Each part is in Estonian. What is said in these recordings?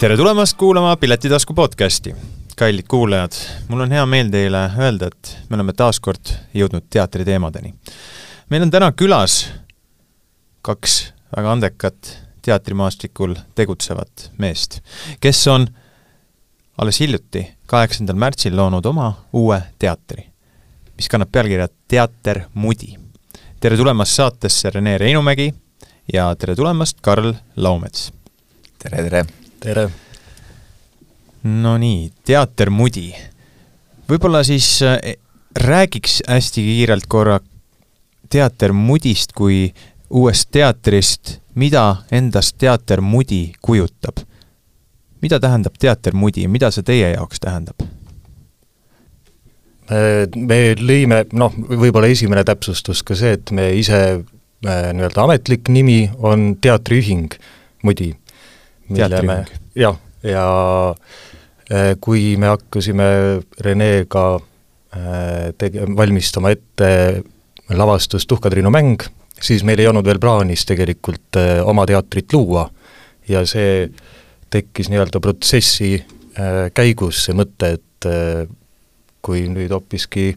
tere tulemast kuulama Piletitasku podcasti. kallid kuulajad, mul on hea meel teile öelda, et me oleme taas kord jõudnud teatriteemadeni. meil on täna külas kaks väga andekat teatrimaastikul tegutsevat meest, kes on alles hiljuti, kaheksandal märtsil loonud oma uue teatri, mis kannab pealkirja Teater Mudi. tere tulemast saatesse, Rene Reinumägi ja tere tulemast, Karl Laumets! tere, tere! Tere! no nii, Teater Mudi. võib-olla siis äh, räägiks hästi kiirelt korra Teater Mudist kui uuest teatrist, mida endast Teater Mudi kujutab? mida tähendab Teater Mudi, mida see teie jaoks tähendab? me lõime, noh, võib-olla esimene täpsustus ka see, et me ise äh, nii-öelda ametlik nimi on Teatriühing Mudi. Teatriühing? jah, ja äh, kui me hakkasime Renega äh, tege-, valmistama ette lavastust Tuhkatriinu mäng, siis meil ei olnud veel plaanis tegelikult oma teatrit luua ja see tekkis nii-öelda protsessi käigus see mõte, et kui nüüd hoopiski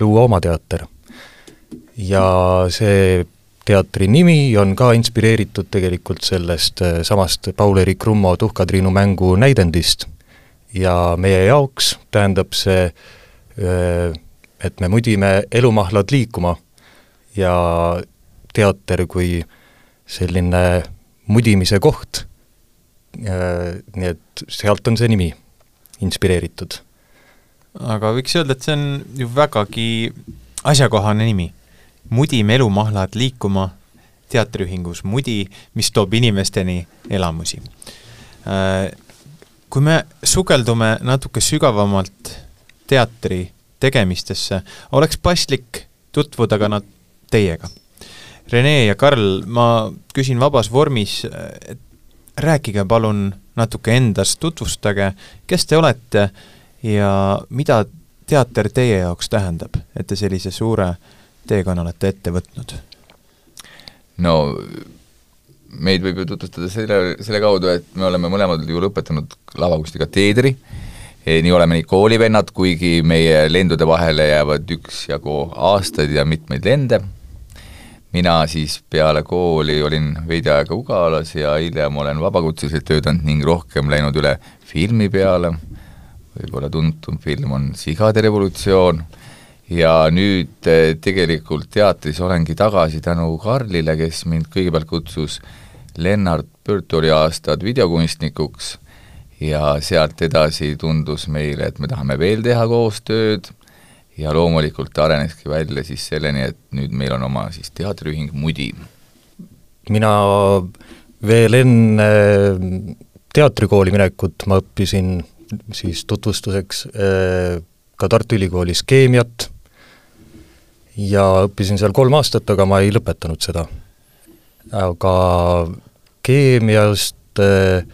luua oma teater. ja see teatri nimi on ka inspireeritud tegelikult sellest samast Paul-Eerik Krummo Tuhkatriinu mängu näidendist ja meie jaoks tähendab see, et me mudime elumahlad liikuma ja teater kui selline mudimise koht, nii et sealt on see nimi inspireeritud aga võiks öelda, et see on ju vägagi asjakohane nimi. Mudime elumahlad liikuma teatriühingus Mudi, mis toob inimesteni elamusi. Kui me sukeldume natuke sügavamalt teatri tegemistesse, oleks paslik tutvuda ka nad teiega. Rene ja Karl, ma küsin vabas vormis, et rääkige palun natuke endast, tutvustage, kes te olete ja mida teater teie jaoks tähendab, et te sellise suure teekonna olete ette võtnud? no meid võib ju tutvustada selle, selle kaudu, et me oleme mõlemad ju lõpetanud lavakunstiga teedri, nii oleme nii koolivennad, kuigi meie lendude vahele jäävad üksjagu aastaid ja mitmeid lende, mina siis peale kooli olin veidi aega Ugalas ja hiljem olen vabakutseliselt töötanud ning rohkem läinud üle filmi peale. Võib-olla tuntum film on Sigade revolutsioon ja nüüd eh, tegelikult teatris olengi tagasi tänu Karlile, kes mind kõigepealt kutsus Lennart Pürturi aastad videokunstnikuks ja sealt edasi tundus meile, et me tahame veel teha koostööd ja loomulikult areneski välja siis selleni, et nüüd meil on oma siis teatriühing Mudi. mina veel enne teatrikooli minekut ma õppisin siis tutvustuseks äh, ka Tartu Ülikoolis keemiat ja õppisin seal kolm aastat, aga ma ei lõpetanud seda. aga keemiast äh,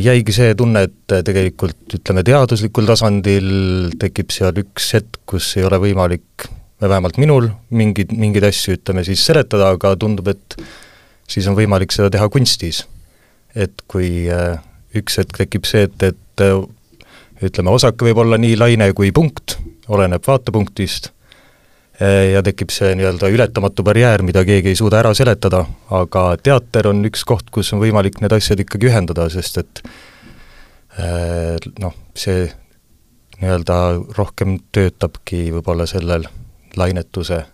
jäigi see tunne, et tegelikult ütleme, teaduslikul tasandil tekib seal üks hetk, kus ei ole võimalik, või vähemalt minul, mingeid, mingeid asju, ütleme siis seletada, aga tundub, et siis on võimalik seda teha kunstis. et kui üks hetk tekib see, et, et ütleme, osake võib olla nii laine kui punkt, oleneb vaatepunktist, ja tekib see nii-öelda ületamatu barjäär, mida keegi ei suuda ära seletada, aga teater on üks koht, kus on võimalik need asjad ikkagi ühendada, sest et noh, see nii-öelda rohkem töötabki võib-olla sellel lainetuse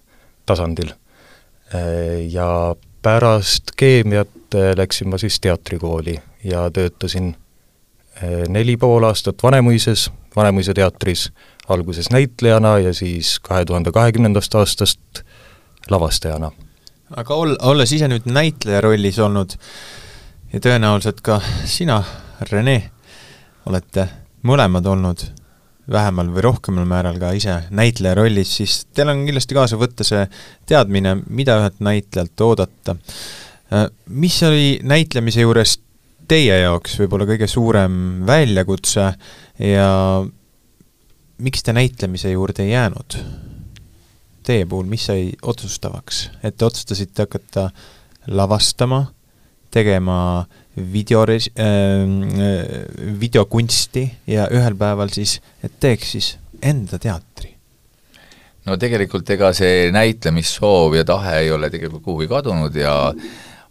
tasandil. Ja pärast keemiat läksin ma siis teatrikooli ja töötasin eh, neli pool aastat Vanemuises, Vanemuise teatris, alguses näitlejana ja siis kahe tuhande kahekümnendast aastast lavastajana. aga ol-, olles ise nüüd näitleja rollis olnud ja tõenäoliselt ka sina, Rene, olete mõlemad olnud vähemal või rohkemal määral ka ise näitleja rollis, siis teil on kindlasti kaasa võtta see teadmine, mida ühelt näitlejalt oodata. Eh, mis oli näitlemise juures teie jaoks võib-olla kõige suurem väljakutse ja miks te näitlemise juurde ei jäänud? Teie puhul, mis sai otsustavaks, et te otsustasite hakata lavastama, tegema videores- äh,, videokunsti ja ühel päeval siis, et teeks siis enda teatri? no tegelikult ega see näitlemissoov ja tahe ei ole tegelikult kuhugi kadunud ja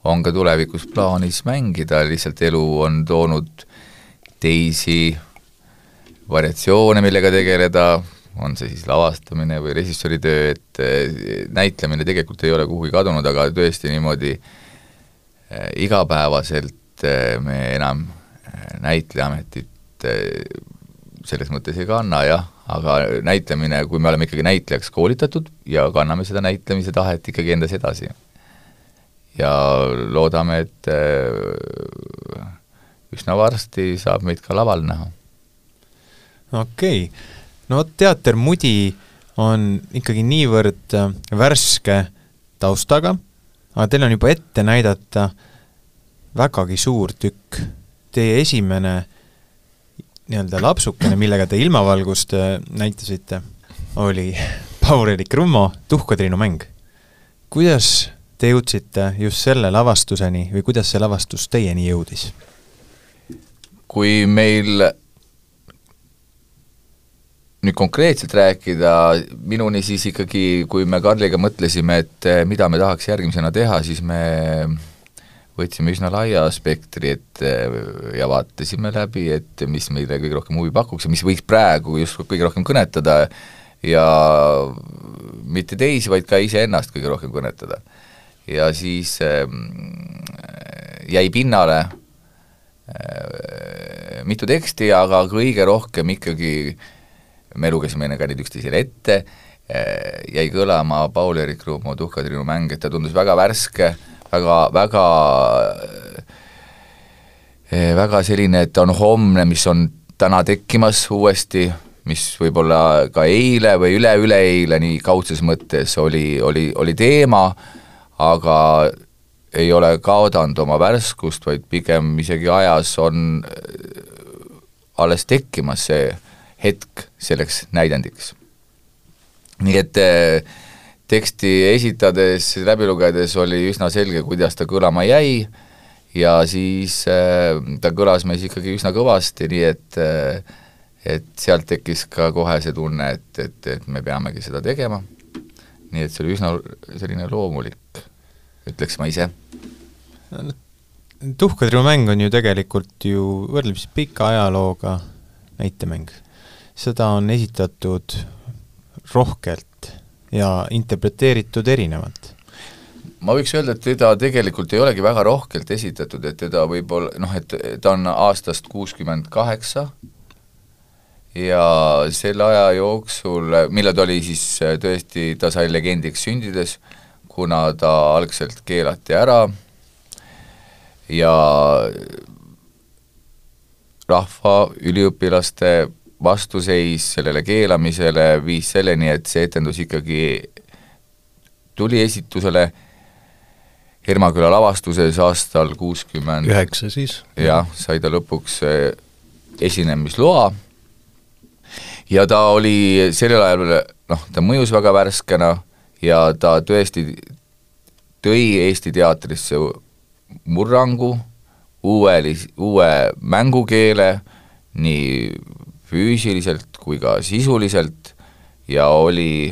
on ka tulevikus plaanis mängida, lihtsalt elu on toonud teisi variatsioone, millega tegeleda, on see siis lavastamine või režissööri töö, et eh, näitlemine tegelikult ei ole kuhugi kadunud, aga tõesti niimoodi eh, igapäevaselt eh, me enam näitlejametit selles mõttes ei kanna jah, aga näitlemine, kui me oleme ikkagi näitlejaks koolitatud ja kanname seda näitlemise tahet ikkagi endas edasi. Ja loodame, et üsna varsti saab meid ka laval näha. okei okay., no teater Mudi on ikkagi niivõrd äh, värske taustaga, aga teil on juba ette näidata vägagi suur tükk. Teie esimene nii-öelda lapsukene, millega te ilmavalgust äh, näitasite, oli Paul-Eerik Rummo Tuhkatriinu mäng. kuidas te jõudsite just selle lavastuseni või kuidas see lavastus teieni jõudis? kui meil nüüd konkreetselt rääkida, minuni siis ikkagi, kui me Karliga mõtlesime, et eh, mida me tahaks järgmisena teha, siis me võtsime üsna laia spektri, et eh, ja vaatasime läbi, et mis meile kõige rohkem huvi pakuks ja mis võiks praegu just kõige rohkem kõnetada ja mitte teisi, vaid ka iseennast kõige rohkem kõnetada. Ja siis äh, jäi pinnale äh, mitu teksti, aga kõige rohkem ikkagi me lugesime enne ka neid üksteisele ette, eh, jäi kõlama Paul-Eerik Ruumo Tuhkatriinu mäng, et ta tundus väga värske, väga, väga väga selline, et on homne, mis on täna tekkimas uuesti, mis võib-olla ka eile või üle-üleeile nii kaudses mõttes oli, oli, oli teema, aga ei ole kaotanud oma värskust, vaid pigem isegi ajas on alles tekkimas see hetk selleks näidendiks. nii et eh, teksti esitades, läbi lugedes oli üsna selge, kuidas ta kõlama jäi ja siis äh, ta kõlas meis ikkagi üsna kõvasti, nii et äh, et sealt tekkis ka kohe see tunne, et, et, et me peamegi seda tegema. nii et see oli üsna selline loomulik, ütleks ma ise. tuhkatriu mäng on ju tegelikult ju võrdlemisi pika ajalooga näitemäng seda on esitatud rohkelt ja interpreteeritud erinevalt ma võiks öelda, et teda tegelikult ei olegi väga rohkelt esitatud, et teda võib-olla noh, et ta on aastast kuuskümmend kaheksa ja selle aja jooksul, millal ta oli siis tõesti, ta sai legendiks sündides, kuna ta algselt keelati ära ja rahva, üliõpilaste vastuseis sellele keelamisele viis selleni, et see etendus ikkagi tuli esitusele Hermaküla lavastuses aastal kuuskümmend üheksa siis. jah, sai ta lõpuks eh, esinemisloa ja ta oli sellel ajal, noh, ta mõjus väga värskena ja ta tõesti tõi Eesti teatrisse murrangu, uue, uue mängukeele, nii füüsiliselt kui ka sisuliselt ja oli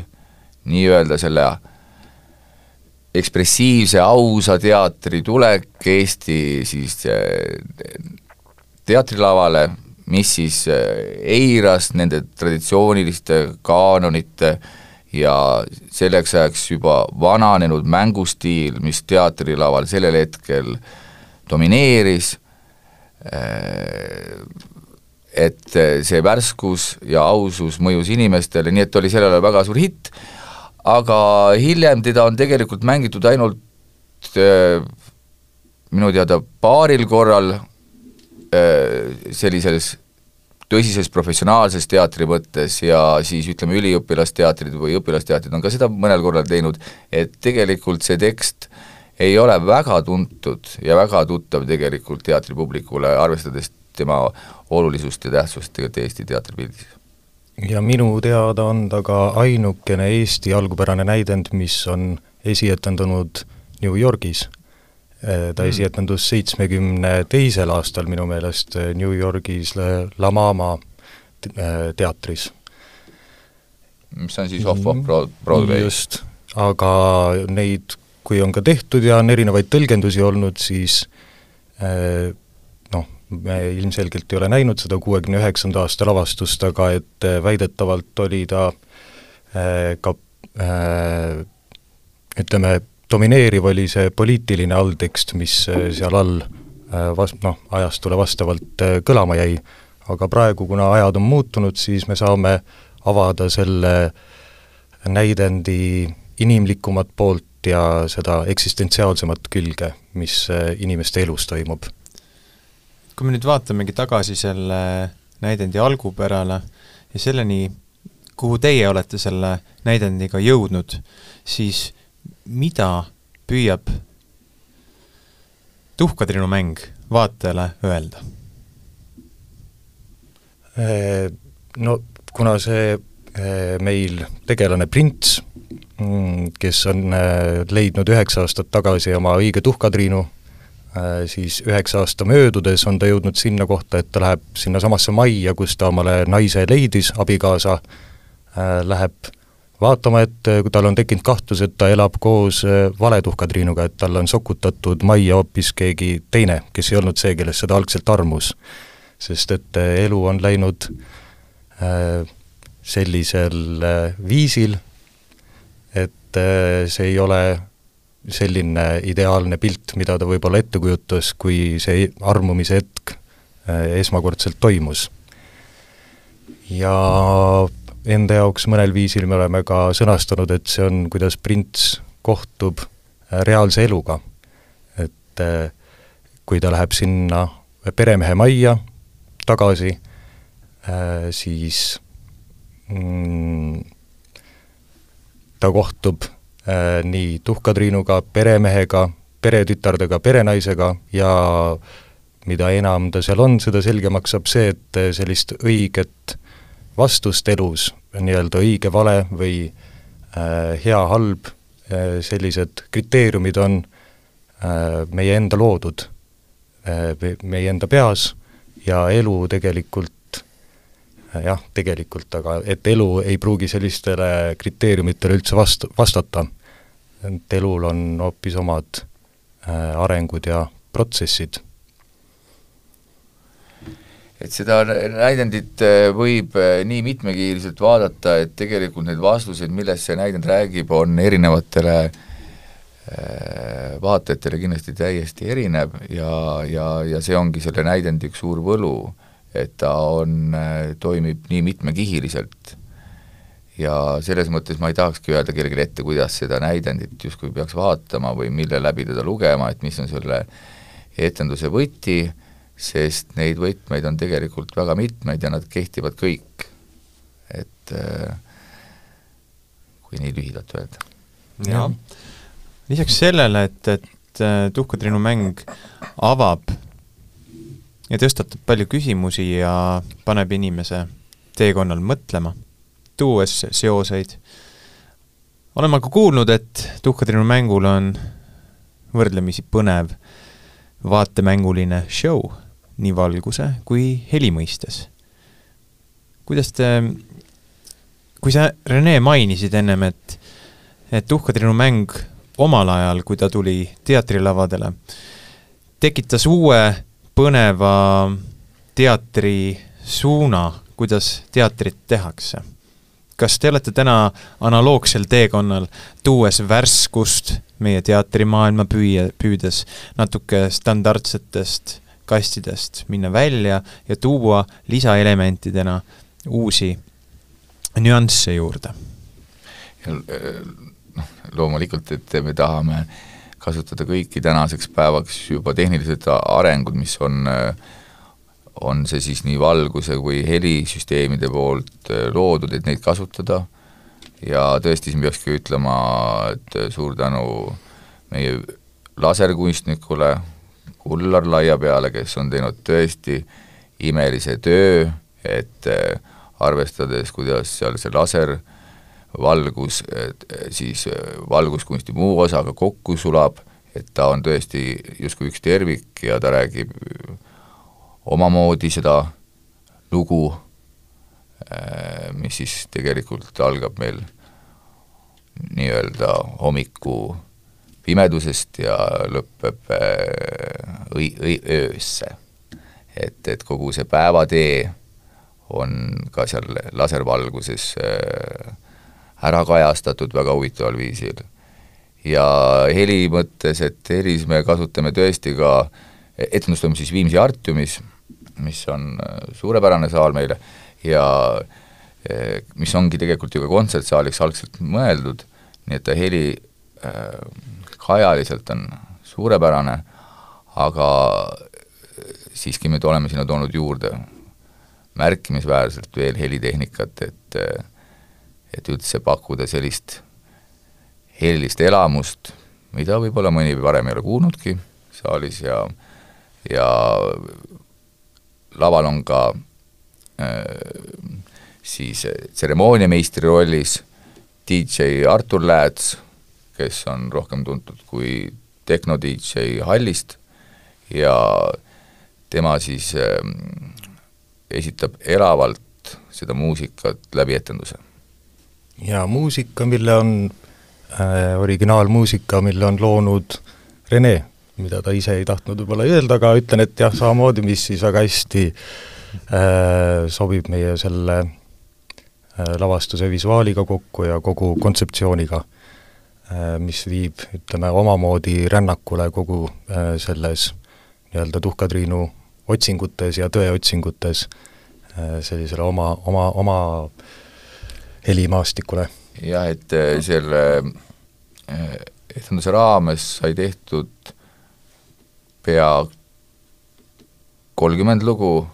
nii-öelda selle ekspressiivse ausa teatri tulek Eesti siis eh, teatrilavale, mis siis eh, eiras nende traditsiooniliste kaanonite ja selleks ajaks juba vananenud mängustiil, mis teatrilaval sellel hetkel domineeris, eh, et eh, see värskus ja ausus mõjus inimestele, nii et oli sellel ajal väga suur hitt, aga hiljem teda on tegelikult mängitud ainult äh, minu teada paaril korral äh, sellises tõsises professionaalses teatri mõttes ja siis ütleme, üliõpilasteatrid või õpilasteatrid on ka seda mõnel korral teinud, et tegelikult see tekst ei ole väga tuntud ja väga tuttav tegelikult teatripublikule, arvestades tema olulisust ja tähtsust tegelikult Eesti teatripildis. ja minu teada on ta ka ainukene Eesti algupärane näidend, mis on esietendanud New Yorgis. Ta mm. esietendus seitsmekümne teisel aastal minu meelest New Yorgis La Mama teatris. mis on siis off-off Broadway? just, aga neid, kui on ka tehtud ja on erinevaid tõlgendusi olnud, siis noh, me ilmselgelt ei ole näinud seda kuuekümne üheksanda aasta lavastust, aga et väidetavalt oli ta ka ütleme, domineeriv oli see poliitiline alltekst, mis äh, seal all äh, vas-, noh, ajastule vastavalt äh, kõlama jäi, aga praegu, kuna ajad on muutunud, siis me saame avada selle näidendi inimlikumat poolt ja seda eksistentsiaalsemat külge, mis inimeste elus toimub. kui me nüüd vaatamegi tagasi selle näidendi algupärale ja selleni, kuhu teie olete selle näidendiga jõudnud, siis mida püüab tuhkatrinu mäng vaatajale öelda? Äh, no kuna see äh, meil tegelane prints, mm, kes on äh, leidnud üheksa aastat tagasi oma õige tuhkatriinu, siis üheksa aasta möödudes on ta jõudnud sinna kohta, et ta läheb sinnasamasse majja, kus ta omale naise leidis, abikaasa, läheb vaatama, et äh, kui tal on tekkinud kahtlus, et ta elab koos äh, valetuhkatriinuga, et talle on sokutatud majja hoopis keegi teine, kes ei olnud see, kellest seda algselt armus. sest et äh, elu on läinud sellisel viisil, et see ei ole selline ideaalne pilt, mida ta võib-olla ette kujutas, kui see armumise hetk esmakordselt toimus. ja enda jaoks mõnel viisil me oleme ka sõnastanud, et see on, kuidas prints kohtub äh, reaalse eluga. et äh, kui ta läheb sinna peremehe majja tagasi, äh, siis mm, ta kohtub nii tuhkatriinuga, peremehega, peretütardega, perenaisega ja mida enam ta seal on, seda selgemaks saab see, et sellist õiget vastust elus, nii-öelda õige-vale või äh, hea-halb äh,, sellised kriteeriumid on äh, meie enda loodud äh,, meie enda peas ja elu tegelikult äh, jah, tegelikult, aga et elu ei pruugi sellistele kriteeriumitele üldse vast-, vastata. et elul on hoopis omad äh, arengud ja protsessid et seda näidendit äh, võib äh, nii mitmekiirselt vaadata, et tegelikult neid vastuseid, millest see näidend räägib, on erinevatele äh, vaatajatele kindlasti täiesti erinev ja, ja, ja see ongi selle näidendi üks suur võlu, et ta on, toimib nii mitmekihiliselt. ja selles mõttes ma ei tahakski öelda kellelegi ette, kuidas seda näidendit justkui peaks vaatama või mille läbi teda lugema, et mis on selle etenduse võti sest neid võtmeid on tegelikult väga mitmeid ja nad kehtivad kõik. et äh, kui nii lühidalt öelda. jah, lisaks sellele, et, et äh, tuhkatrinu mäng avab ja tõstatab palju küsimusi ja paneb inimese teekonnal mõtlema, tuues seoseid. olen ma ka kuulnud, et tuhkatrinu mängul on võrdlemisi põnev vaatemänguline show nii valguse kui heli mõistes. kuidas te, kui sa, Rene, mainisid ennem, et, et Tuhkatrinu mäng omal ajal, kui ta tuli teatrilavadele, tekitas uue põneva teatrisuuna, kuidas teatrit tehakse. kas te olete täna analoogsel teekonnal, tuues värskust meie teatrimaailma püüa, püüdes natuke standardsetest kastidest minna välja ja tuua lisaelementidena uusi nüansse juurde. noh, loomulikult, et me tahame kasutada kõiki tänaseks päevaks juba tehnilised arengud, mis on on see siis nii valguse kui helisüsteemide poolt loodud, et neid kasutada ja tõesti, siin peakski ütlema, et suur tänu meie laserkunstnikule, Ullar Laiapeale, kes on teinud tõesti imelise töö, et eh, arvestades, kuidas seal see laser valgus, et eh, siis eh, valguskunsti muu osaga kokku sulab et ta on tõesti justkui üks tervik ja ta räägib omamoodi seda lugu, äh, mis siis tegelikult algab meil nii-öelda hommiku pimedusest ja lõpeb äh, õi-, õi-, öösse. et, et kogu see päevatee on ka seal laservalguses äh, ära kajastatud väga huvitaval viisil. ja heli mõttes, et helis me kasutame tõesti ka, etendus toimub siis Viimsi Artiumis, mis on äh, suurepärane saal meile ja mis ongi tegelikult ju ka kontsertsaaliks algselt mõeldud, nii et ta heli äh, kajaliselt on suurepärane, aga siiski me oleme sinna toonud juurde märkimisväärselt veel helitehnikat, et et üldse pakkuda sellist helilist elamust, mida võib-olla mõni varem ei ole kuulnudki saalis ja ja laval on ka äh, siis tseremooniameistri rollis DJ Artur Lääts, kes on rohkem tuntud kui tehno-DJ Hallist ja tema siis äh, esitab elavalt seda muusikat läbi etenduse. Ja muusika, mille on äh,, originaalmuusika, mille on loonud Rene, mida ta ise ei tahtnud võib-olla öelda, aga ütlen, et jah, samamoodi, mis siis väga hästi äh, sobib meie selle äh, lavastuse visuaaliga kokku ja kogu kontseptsiooniga mis viib, ütleme, omamoodi rännakule kogu äh, selles nii-öelda Tuhka-Triinu otsingutes ja tõeotsingutes äh, sellisele oma, oma, oma helimaastikule. jah, et äh, selle äh, etenduse raames sai tehtud pea kolmkümmend lugu,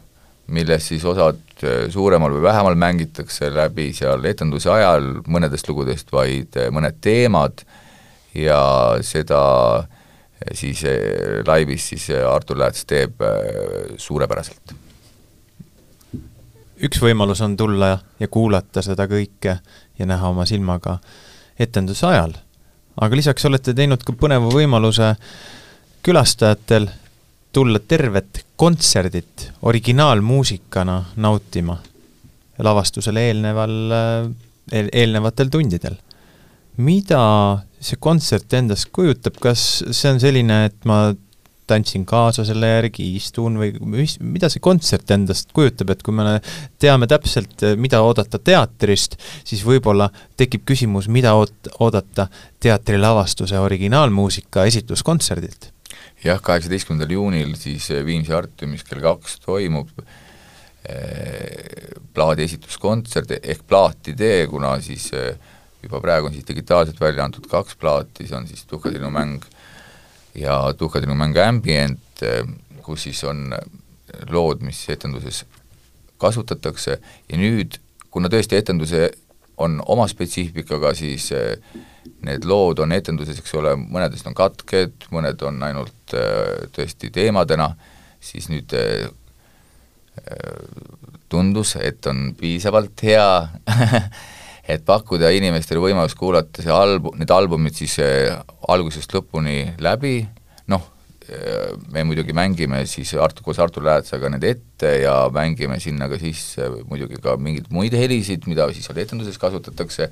millest siis osad äh, suuremal või vähemal mängitakse läbi seal etenduse ajal, mõnedest lugudest vaid mõned teemad ja seda siis laivis siis Artur Lääts teeb suurepäraselt üks võimalus on tulla ja kuulata seda kõike ja näha oma silmaga etenduse ajal. aga lisaks olete teinud ka põneva võimaluse külastajatel tulla tervet kontserdit originaalmuusikana nautima lavastusele eelneval eel,, eelnevatel tundidel. mida see kontsert endast kujutab, kas see on selline, et ma tantsin kaasa selle järgi, istun või mis, mida see kontsert endast kujutab, et kui me teame täpselt, mida oodata teatrist, siis võib-olla tekib küsimus, mida oot-, oodata teatrilavastuse originaalmuusika esitluskontserdilt? Jah, kaheksateistkümnendal juunil siis Viimsi Artiumis kell kaks toimub eh, plaadi esitluskontsert ehk plaatidee, kuna siis eh, juba praegu on siis digitaalselt välja antud kaks plaati, see on siis Tuhkatrinu mäng ja Tuhkatrinu mäng Ambient, eh, kus siis on lood, mis etenduses kasutatakse. Ja nüüd, kuna tõesti etenduse on oma spetsiifikaga, siis eh, need lood on etenduses, eks ole, mõnedest on katked, mõned on ainult eh, tõesti teemadena, siis nüüd tundus, et on piisavalt hea et pakkuda inimestele võimalus kuulata see albu-, need albumid siis äh, algusest lõpuni läbi, noh, äh, me muidugi mängime siis Artur, koos Artur Läätsaga need ette ja mängime sinna ka sisse muidugi ka mingeid muid helisid, mida siis seal etenduses kasutatakse,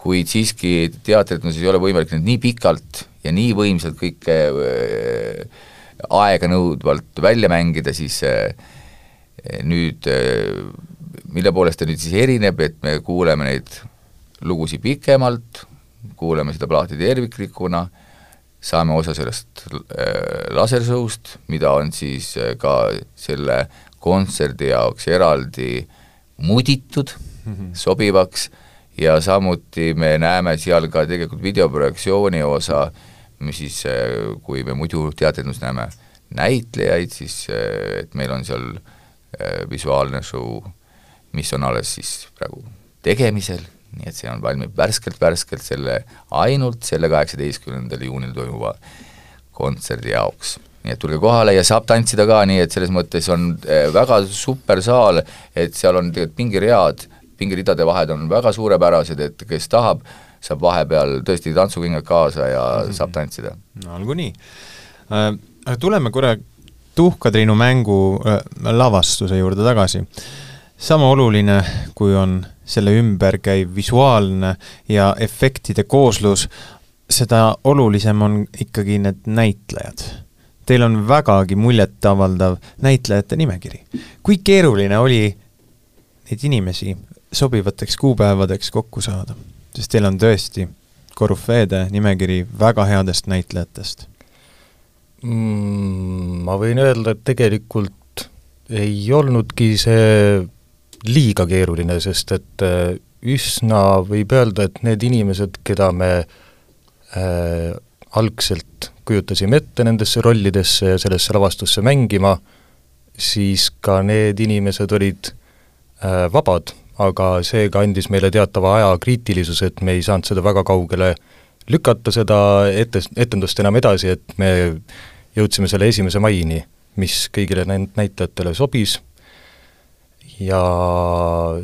kuid siiski teatrietenduses ei ole võimalik neid nii pikalt ja nii võimsalt kõike äh, aeganõudvalt välja mängida, siis nüüd mille poolest ta nüüd siis erineb, et me kuuleme neid lugusid pikemalt, kuuleme seda plaati terviklikuna, saame osa sellest äh, lasershow'st, mida on siis äh, ka selle kontserdi jaoks eraldi muditud mm -hmm. sobivaks ja samuti me näeme seal ka tegelikult videoprojektsiooni osa, mis siis, äh, kui me muidu teatrinus näeme näitlejaid, siis et meil on seal visuaalne show mis on alles siis praegu tegemisel, nii et see on, valmib värskelt-värskelt selle, ainult selle kaheksateistkümnendal juunil toimuva kontserdi jaoks. nii et tulge kohale ja saab tantsida ka, nii et selles mõttes on eh, väga super saal, et seal on tegelikult pingiread, pingiridade vahed on väga suurepärased, et kes tahab, saab vahepeal tõesti tantsukingad kaasa ja mm -hmm. saab tantsida. no olgu nii äh,. Tuleme korra Tuhka-Triinu mängu äh, lavastuse juurde tagasi. sama oluline, kui on selle ümber käiv visuaalne ja efektide kooslus, seda olulisem on ikkagi need näitlejad. Teil on vägagi muljetavaldav näitlejate nimekiri. kui keeruline oli neid inimesi sobivateks kuupäevadeks kokku saada? sest teil on tõesti korüfeede nimekiri väga headest näitlejatest mm,? Ma võin öelda, et tegelikult ei olnudki see liiga keeruline, sest et äh, üsna võib öelda, et need inimesed, keda me äh, algselt kujutasime ette nendesse rollidesse ja sellesse lavastusse mängima, siis ka need inimesed olid äh, vabad, aga seega andis meile teatava aja kriitilisuse, et me ei saanud seda väga kaugele lükata, seda ette, etendust enam edasi, et me jõudsime selle esimese maini, mis kõigile näitlejatele sobis. Ja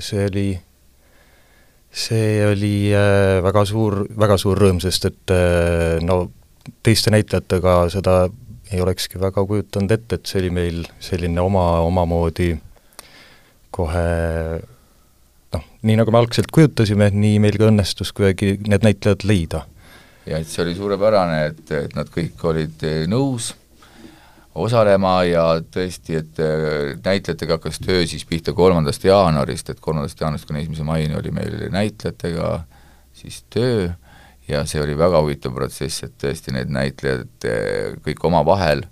see oli, see oli äh, väga suur, väga suur rõõm, sest et äh, no teiste näitlejatega seda ei olekski väga kujutanud ette, et see oli meil selline oma, omamoodi kohe noh, nii nagu me algselt kujutasime, nii meil ka õnnestus kuidagi need näitlejad leida. Ja et see oli suurepärane, et, et nad kõik olid eh, nõus osalema ja tõesti, et eh, näitlejatega hakkas töö siis pihta kolmandast jaanuarist, et kolmandast jaanuarist kuni esimese maini oli meil näitlejatega siis töö ja see oli väga huvitav protsess, et tõesti need näitlejad eh, kõik omavahel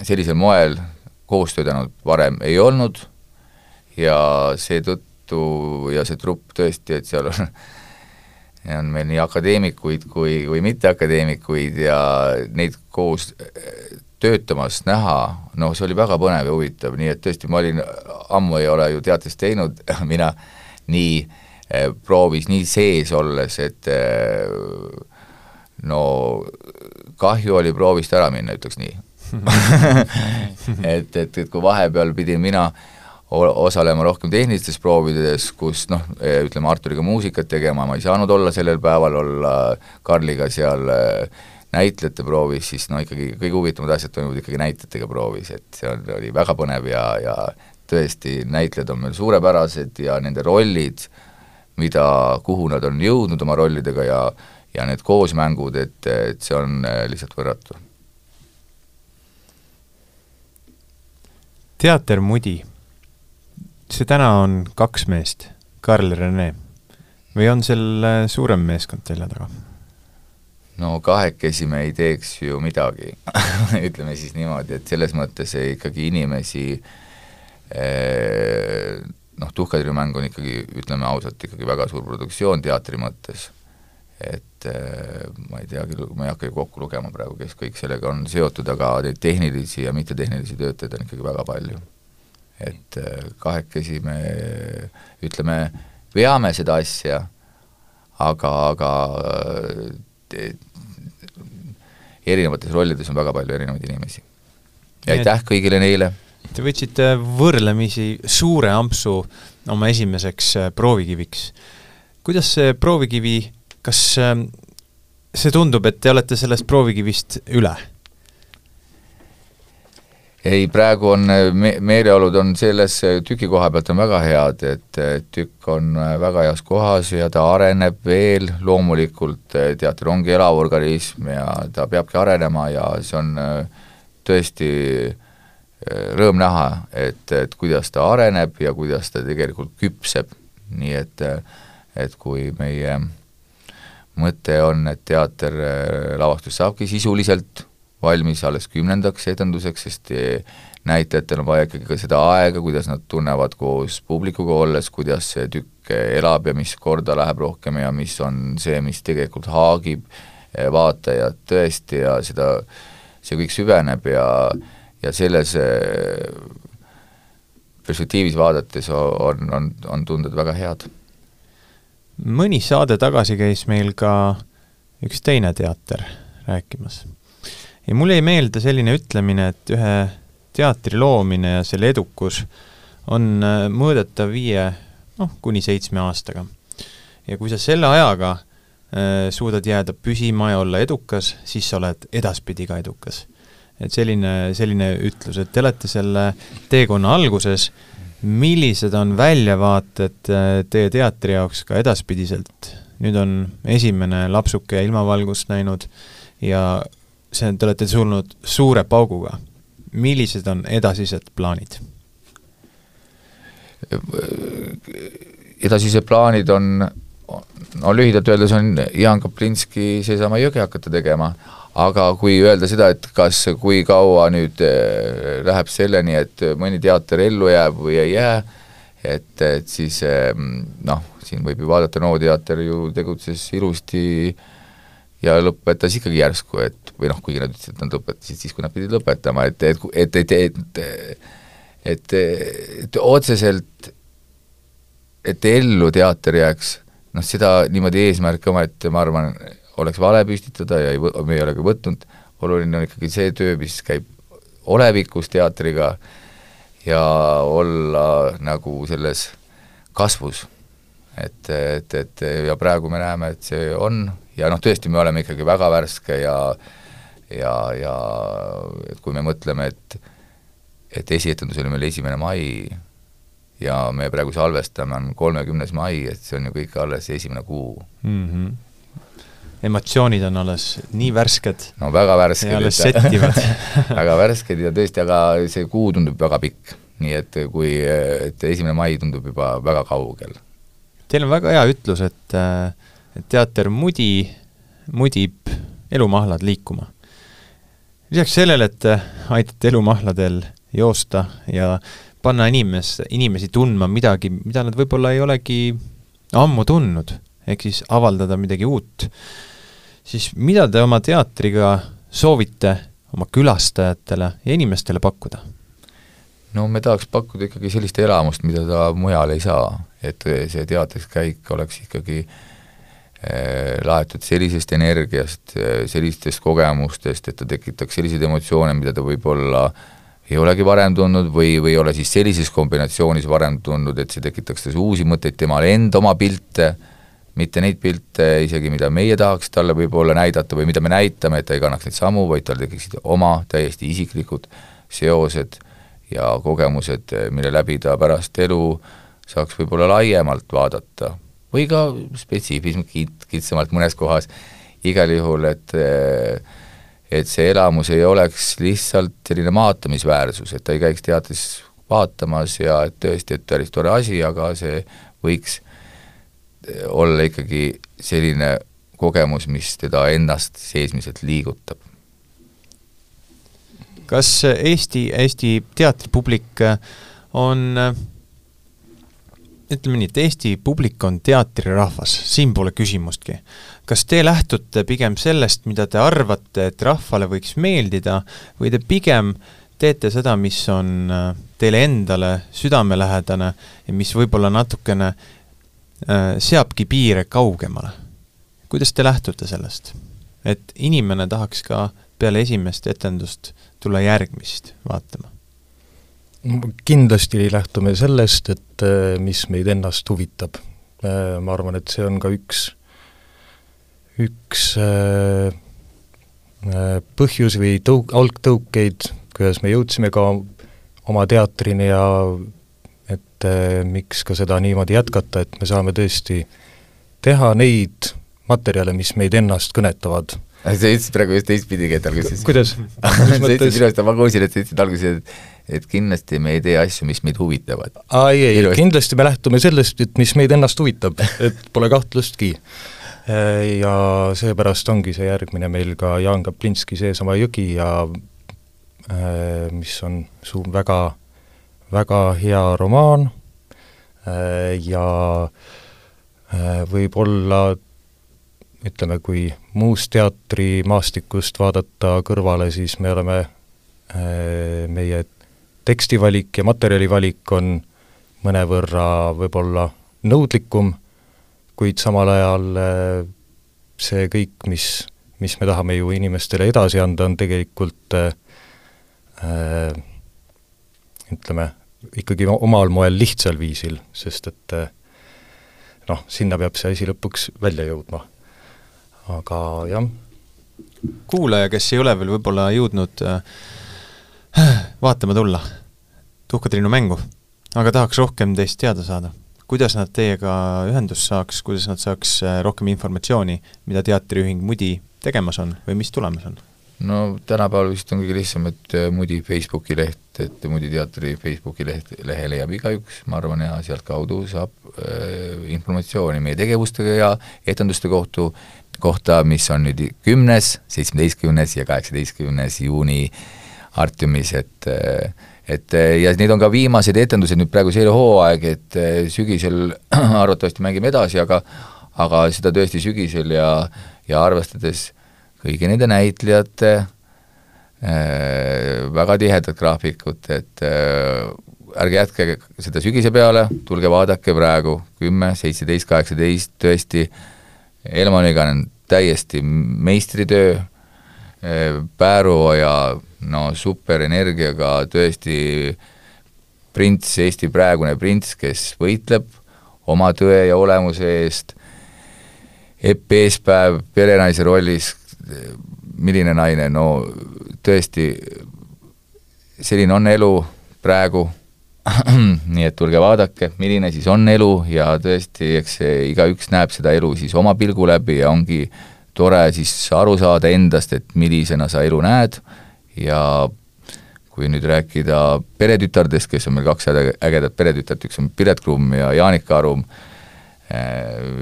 sellisel moel koos töötanud varem ei olnud ja seetõttu ja see trupp tõesti, et seal on on meil nii akadeemikuid kui, kui mitteakadeemikuid ja neid koos äh, töötamas näha, noh, see oli väga põnev ja huvitav, nii et tõesti, ma olin, ammu ei ole ju teatist teinud, mina nii eh, proovis nii sees olles, et eh, no kahju oli proovist ära minna, ütleks nii. Et, et, et kui vahepeal pidin mina eh, osalema rohkem tehnilistes proovides, kus noh, ütleme Arturiga muusikat tegema, ma ei saanud olla sellel päeval, olla Karliga seal e, näitlejate proovis, siis no ikkagi kõige huvitavamad asjad toimuvad ikkagi näitlejatega proovis, et see on, oli väga põnev ja, ja tõesti, näitlejad on meil suurepärased ja nende rollid, mida, kuhu nad on jõudnud oma rollidega ja ja need koosmängud, et, et see on e, lihtsalt võrratu. teater Mudi see täna on kaks meest, Karl Rene, või on seal äh, suurem meeskond selja taga? no kahekesi me ei teeks ju midagi. Ütleme siis niimoodi, et selles mõttes ikkagi inimesi eh, noh, Tuhkatrimäng on ikkagi, ütleme ausalt, ikkagi väga suur produktsioon teatri mõttes, et eh, ma ei teagi, ma ei hakka ju kokku lugema praegu, kes kõik sellega on seotud, aga neid tehnilisi ja mittetehnilisi töötajaid on ikkagi väga palju et äh, kahekesi me ütleme, veame seda asja, aga, aga äh, erinevates rollides on väga palju erinevaid inimesi. ja aitäh kõigile neile! Te võtsite võrdlemisi suure ampsu oma esimeseks äh, proovikiviks. kuidas see proovikivi, kas see tundub, et te olete sellest proovikivist üle? Ei, praegu on me-, meeleolud on selles tüki koha pealt on väga head, et tükk on väga heas kohas ja ta areneb veel, loomulikult teater ongi elav organism ja ta peabki arenema ja see on tõesti rõõm näha, et, et kuidas ta areneb ja kuidas ta tegelikult küpseb, nii et et kui meie mõte on, et teater lavastus saabki sisuliselt valmis alles kümnendaks etenduseks, sest näitlejatel on vaja ikkagi ka seda aega, kuidas nad tunnevad koos publikuga olles, kuidas see tükk elab ja mis korda läheb rohkem ja mis on see, mis tegelikult haagib vaatajat tõesti ja seda, see kõik süveneb ja, ja selles perspektiivis vaadates on, on, on tunded väga head. mõni saade tagasi käis meil ka üks teine teater rääkimas ja mulle jäi meelde selline ütlemine, et ühe teatri loomine ja selle edukus on äh, mõõdetav viie, noh, kuni seitsme aastaga. ja kui sa selle ajaga äh, suudad jääda püsima ja olla edukas, siis sa oled edaspidi ka edukas. et selline, selline ütlus, et te olete selle teekonna alguses, millised on väljavaated äh, teie teatri jaoks ka edaspidiselt? nüüd on esimene lapsuke ilmavalgust näinud ja see, te olete tulnud suure pauguga. millised on edasised plaanid? edasised plaanid on, no lühidalt öeldes on Jaan Kaplinski seesama Jõge hakata tegema, aga kui öelda seda, et kas, kui kaua nüüd eh, läheb selleni, et mõni teater ellu jääb või ei jää, et, et siis eh, noh, siin võib ju vaadata, NO teater ju tegutses ilusti ja lõpetas ikkagi järsku, et või noh, kuigi nad ütlesid, et nad lõpetasid siis, kui nad pidid lõpetama, et, et, et, et, et, et et, otseselt, et ellu teater jääks, noh seda niimoodi eesmärke omaette, ma arvan, oleks vale püstitada ja ei, me ei ole ka võtnud, oluline on ikkagi see töö, mis käib olevikus teatriga ja olla nagu selles kasvus. et, et, et ja praegu me näeme, et see on ja noh, tõesti, me oleme ikkagi väga värske ja ja, ja et kui me mõtleme, et et esietendus oli meil esimene mai ja me praegu salvestame, on kolmekümnes mai, et see on ju kõik alles esimene kuu mm. -hmm. emotsioonid on alles nii värsked. no väga värsked. alles settivad väga värsked ja tõesti, aga see kuu tundub väga pikk. nii et kui, et esimene mai tundub juba väga kaugel. Teil on väga hea ütlus, et, et teater mudi, mudib elumahlad liikuma. lisaks sellele, et aitate elumahladel joosta ja panna inimes, inimesi tundma midagi, mida nad võib-olla ei olegi ammu tundnud, ehk siis avaldada midagi uut, siis mida te oma teatriga soovite oma külastajatele ja inimestele pakkuda? no me tahaks pakkuda ikkagi sellist elamust, mida ta mujal ei saa, et see teatris käik oleks ikkagi eh, laetud sellisest energiast, sellistest kogemustest, et ta tekitaks selliseid emotsioone, mida ta võib-olla äh, ei olegi varem tundnud või, või ei ole siis sellises kombinatsioonis varem tundnud, et see tekitaks tas uusi mõtteid, temal enda oma pilte, mitte neid pilte isegi, mida meie tahaks talle võib-olla näidata või mida me näitame, et ta ei kannaks neid samu, vaid tal tekiksid oma täiesti isiklikud seosed ja kogemused, mille läbi ta pärast elu saaks võib-olla laiemalt vaadata või ka spetsiifilisemalt, kitsamalt mõnes kohas, igal juhul, et äh, et see elamus ei oleks lihtsalt selline maatamisväärsus, et ta ei käiks teatris vaatamas ja et tõesti, et päris tore asi, aga see võiks olla ikkagi selline kogemus, mis teda ennast seesmiselt liigutab. kas Eesti, Eesti teatripublik on ütleme nii, et Eesti publik on teatrirahvas, siin pole küsimustki. kas te lähtute pigem sellest, mida te arvate, et rahvale võiks meeldida, või te pigem teete seda, mis on äh, teile endale südamelähedane ja mis võib-olla natukene äh, seabki piire kaugemale? kuidas te lähtute sellest? et inimene tahaks ka peale esimest etendust tulla järgmist vaatama kindlasti lähtume sellest, et äh, mis meid ennast huvitab. Äh, ma arvan, et see on ka üks, üks äh, põhjus või tõuk-, algtõukeid, kuidas me jõudsime ka oma teatrini ja et miks ka seda niimoodi jätkata, et me saame tõesti teha neid materjale, mis meid ennast kõnetavad sa ütlesid praegu just teistpidigi, et alguses kuidas? sa ütlesid minu arust, ma kuulsin, et sa ütlesid alguses, et et kindlasti me ei tee asju, mis meid huvitavad. aa ei, ei, kindlasti me lähtume sellest, et mis meid ennast huvitab, et pole kahtlustki. Ja seepärast ongi see järgmine meil ka Jaan Kaplinski Seesama jõgi ja äh, mis on su-, väga, väga hea romaan äh, ja äh, võib-olla ütleme, kui muust teatrimaastikust vaadata kõrvale, siis me oleme, meie tekstivalik ja materjalivalik on mõnevõrra võib-olla nõudlikum, kuid samal ajal äh, see kõik, mis, mis me tahame ju inimestele edasi anda, on tegelikult äh, ütleme, ikkagi omal moel lihtsal viisil, sest et noh, sinna peab see asi lõpuks välja jõudma. aga jah. kuulaja, kes ei ole veel võib-olla jõudnud äh, vaatama tulla Tuhka-Triinu mängu, aga tahaks rohkem teist teada saada, kuidas nad teiega ühendust saaks, kuidas nad saaks äh, rohkem informatsiooni, mida teatriühing Mudi tegemas on või mis tulemas on? no tänapäeval vist on kõige lihtsam, et äh, Mudi Facebooki leht, et Mudi teatri Facebooki leht, lehe leiab igaüks, ma arvan, ja sealtkaudu saab äh, informatsiooni meie tegevustega ja etenduste kohtu, kohta, mis on nüüd kümnes, seitsmeteistkümnes ja kaheksateistkümnes juuni Artiumis, et äh, et ja need on ka viimased etendused nüüd praegu see hooaeg, et äh, sügisel arvatavasti mängime edasi, aga aga seda tõesti sügisel ja, ja arvestades kõigi nende näitlejate äh, väga tihedat graafikut, et äh, ärge jätke seda sügise peale, tulge vaadake praegu, kümme, seitseteist, kaheksateist, tõesti, Elmaniga on täiesti meistritöö Pääruoja no superenergiaga tõesti prints, Eesti praegune prints, kes võitleb oma tõe ja olemuse eest, Epp Eespäev perenaise rollis, milline naine, no tõesti, selline on elu praegu. Nii et tulge vaadake, milline siis on elu ja tõesti, eks igaüks näeb seda elu siis oma pilgu läbi ja ongi tore siis aru saada endast, et millisena sa elu näed ja kui nüüd rääkida peretütardest, kes on meil kaks ägedat peretütart, üks on Piret Krumm ja Jaanika Arum,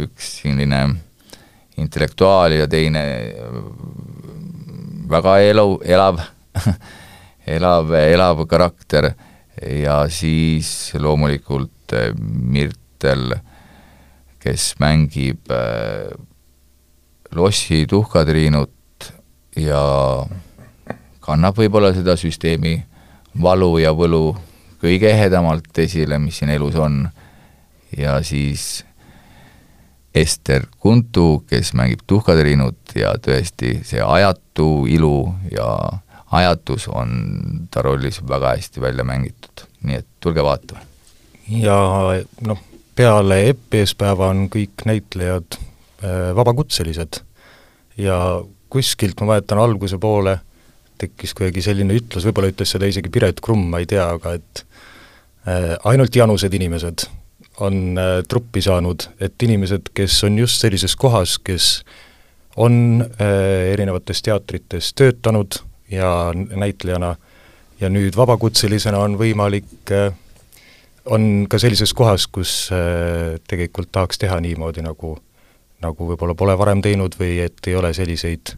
üks selline intellektuaal ja teine väga elu, elav elav, elav karakter. Ja siis loomulikult eh, Mirtel, kes mängib äh, lossi tuhkatriinut ja kannab võib-olla seda süsteemi valu ja võlu kõige ehedamalt esile, mis siin elus on, ja siis Ester Kuntu, kes mängib tuhkatriinut ja tõesti see ajatu ilu ja ajatus on ta rollis väga hästi välja mängitud, nii et tulge vaatama. ja noh, peale EPS-päeva on kõik näitlejad äh, vabakutselised. Ja kuskilt ma mäletan alguse poole tekkis kuidagi selline ütlus, võib-olla ütles seda isegi Piret Krumm, ma ei tea, aga et äh, ainult janused inimesed on äh, truppi saanud, et inimesed, kes on just sellises kohas, kes on äh, erinevates teatrites töötanud ja näitlejana ja nüüd vabakutselisena on võimalik on ka sellises kohas, kus tegelikult tahaks teha niimoodi, nagu nagu võib-olla pole varem teinud või et ei ole selliseid,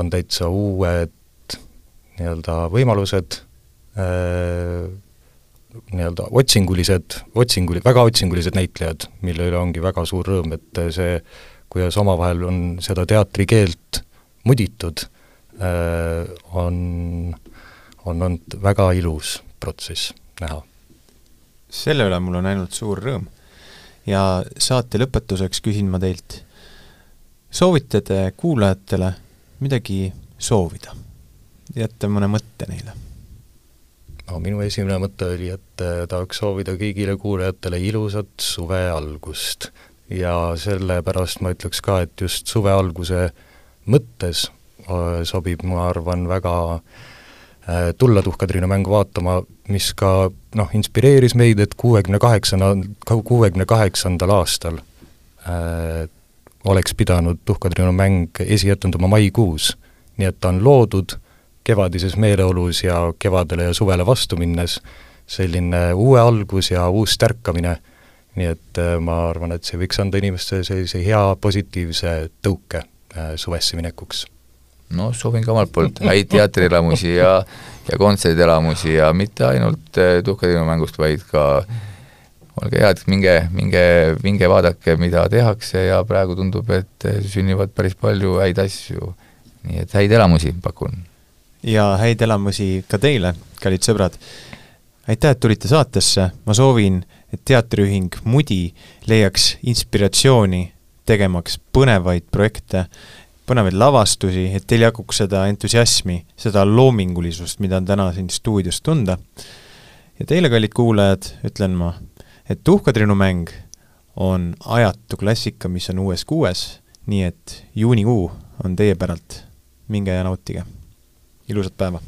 on täitsa uued nii-öelda võimalused äh,, nii-öelda otsingulised, otsinguli-, väga otsingulised näitlejad, mille üle ongi väga suur rõõm, et see, kuidas omavahel on seda teatrikeelt muditud äh,, on, on olnud väga ilus protsess näha. selle üle mul on ainult suur rõõm. ja saate lõpetuseks küsin ma teilt, soovite te kuulajatele midagi soovida? Jätta mõne mõtte neile? no minu esimene mõte oli, et äh, tahaks soovida kõigile kuulajatele ilusat suve algust ja sellepärast ma ütleks ka, et just suve alguse mõttes äh, sobib, ma arvan, väga äh, tulla Tuhka-Triinu mängu vaatama, mis ka noh, inspireeris meid, et kuuekümne kaheksandal, kuuekümne kaheksandal aastal äh, oleks pidanud Tuhka-Triinu mäng esietenduma maikuus. nii et ta on loodud kevadises meeleolus ja kevadele ja suvele vastu minnes selline uue algus ja uus tärkamine, nii et äh, ma arvan, et see võiks anda inimestele sellise hea positiivse tõuke äh, suvesse minekuks. no soovin ka omalt poolt häid teatrielamusi ja, ja kontserdielamusi ja mitte ainult äh, Tuhkatiinu mängust, vaid ka olge head, minge, minge, minge vaadake, mida tehakse ja praegu tundub, et sünnivad päris palju häid asju. nii et häid elamusi pakun ja häid elamusi ka teile, kallid sõbrad. aitäh, et tulite saatesse, ma soovin, et teatriühing Mudi leiaks inspiratsiooni tegemaks põnevaid projekte, põnevaid lavastusi, et teil jaguks seda entusiasmi, seda loomingulisust, mida on täna siin stuudios tunda. ja teile, kallid kuulajad, ütlen ma, et Tuhkatrinu mäng on Ajatu klassika, mis on uues kuues, nii et juunikuu on teie päralt, minge ja nautige. Ilusat päeva!